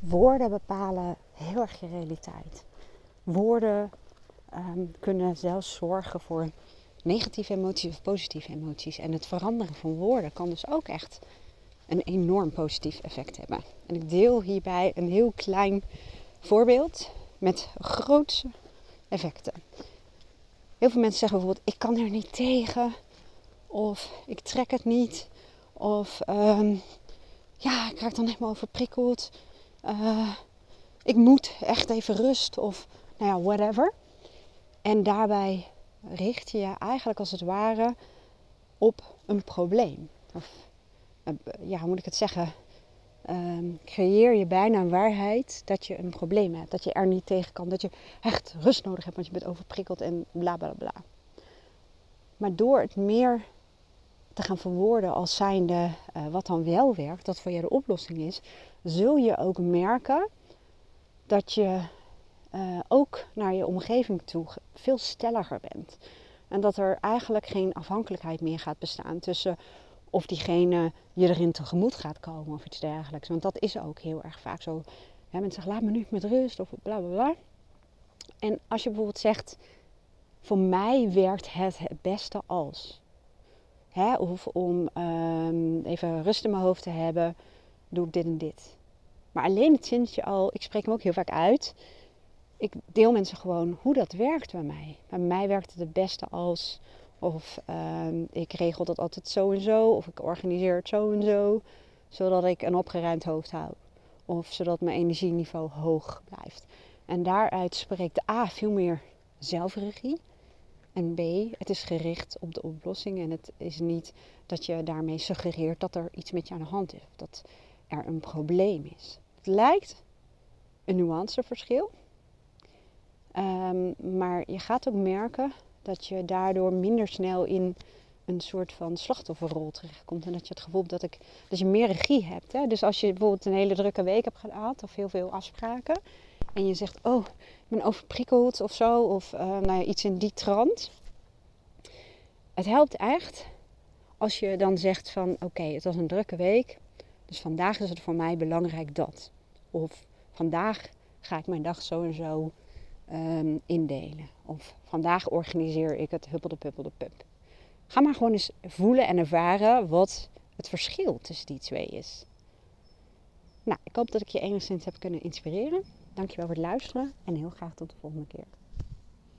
woorden bepalen heel erg je realiteit. Woorden ehm, kunnen zelfs zorgen voor negatieve emoties of positieve emoties. En het veranderen van woorden kan dus ook echt een enorm positief effect hebben. En ik deel hierbij een heel klein voorbeeld met grootse effecten. Heel veel mensen zeggen bijvoorbeeld: Ik kan er niet tegen, of ik trek het niet, of ehm, ja, ik raak dan helemaal overprikkeld. Uh, ik moet echt even rust, of nou ja, whatever. En daarbij richt je je eigenlijk als het ware op een probleem. Of eh, ja, hoe moet ik het zeggen? Um, creëer je bijna een waarheid dat je een probleem hebt. Dat je er niet tegen kan. Dat je echt rust nodig hebt, want je bent overprikkeld en bla bla bla. Maar door het meer te gaan verwoorden als zijnde uh, wat dan wel werkt, dat voor jou de oplossing is, zul je ook merken dat je uh, ook naar je omgeving toe veel stelliger bent. En dat er eigenlijk geen afhankelijkheid meer gaat bestaan tussen of diegene je erin tegemoet gaat komen of iets dergelijks. Want dat is ook heel erg vaak zo. Mensen zeggen, laat me nu met rust of bla bla bla. En als je bijvoorbeeld zegt, voor mij werkt het het beste als. Of om um, even rust in mijn hoofd te hebben, doe ik dit en dit. Maar alleen het zinnetje al, ik spreek hem ook heel vaak uit. Ik deel mensen gewoon hoe dat werkt bij mij. Bij mij werkt het het beste als of ehm, ik regel dat altijd zo en zo. Of ik organiseer het zo en zo. Zodat ik een opgeruimd hoofd hou. Of zodat mijn energieniveau hoog blijft. En daaruit spreekt A veel meer zelfregie. En B, het is gericht op de oplossing. En het is niet dat je daarmee suggereert dat er iets met je aan de hand is. Dat er een probleem is. Het lijkt een nuanceverschil. Um, maar je gaat ook merken dat je daardoor minder snel in een soort van slachtofferrol terechtkomt. En dat je het gevoel hebt dat, ik, dat je meer regie hebt. Hè? Dus als je bijvoorbeeld een hele drukke week hebt gehad of heel veel afspraken. En je zegt, oh, ik ben overprikkeld of zo. Of uh, nou ja, iets in die trant. Het helpt echt als je dan zegt van, oké, het was een drukke week. Dus vandaag is het voor mij belangrijk dat. Of vandaag ga ik mijn dag zo en zo um, indelen. Of vandaag organiseer ik het huppelde puppelde pup. Ga maar gewoon eens voelen en ervaren wat het verschil tussen die twee is. Nou, ik hoop dat ik je enigszins heb kunnen inspireren. Dankjewel voor het luisteren en heel graag tot de volgende keer.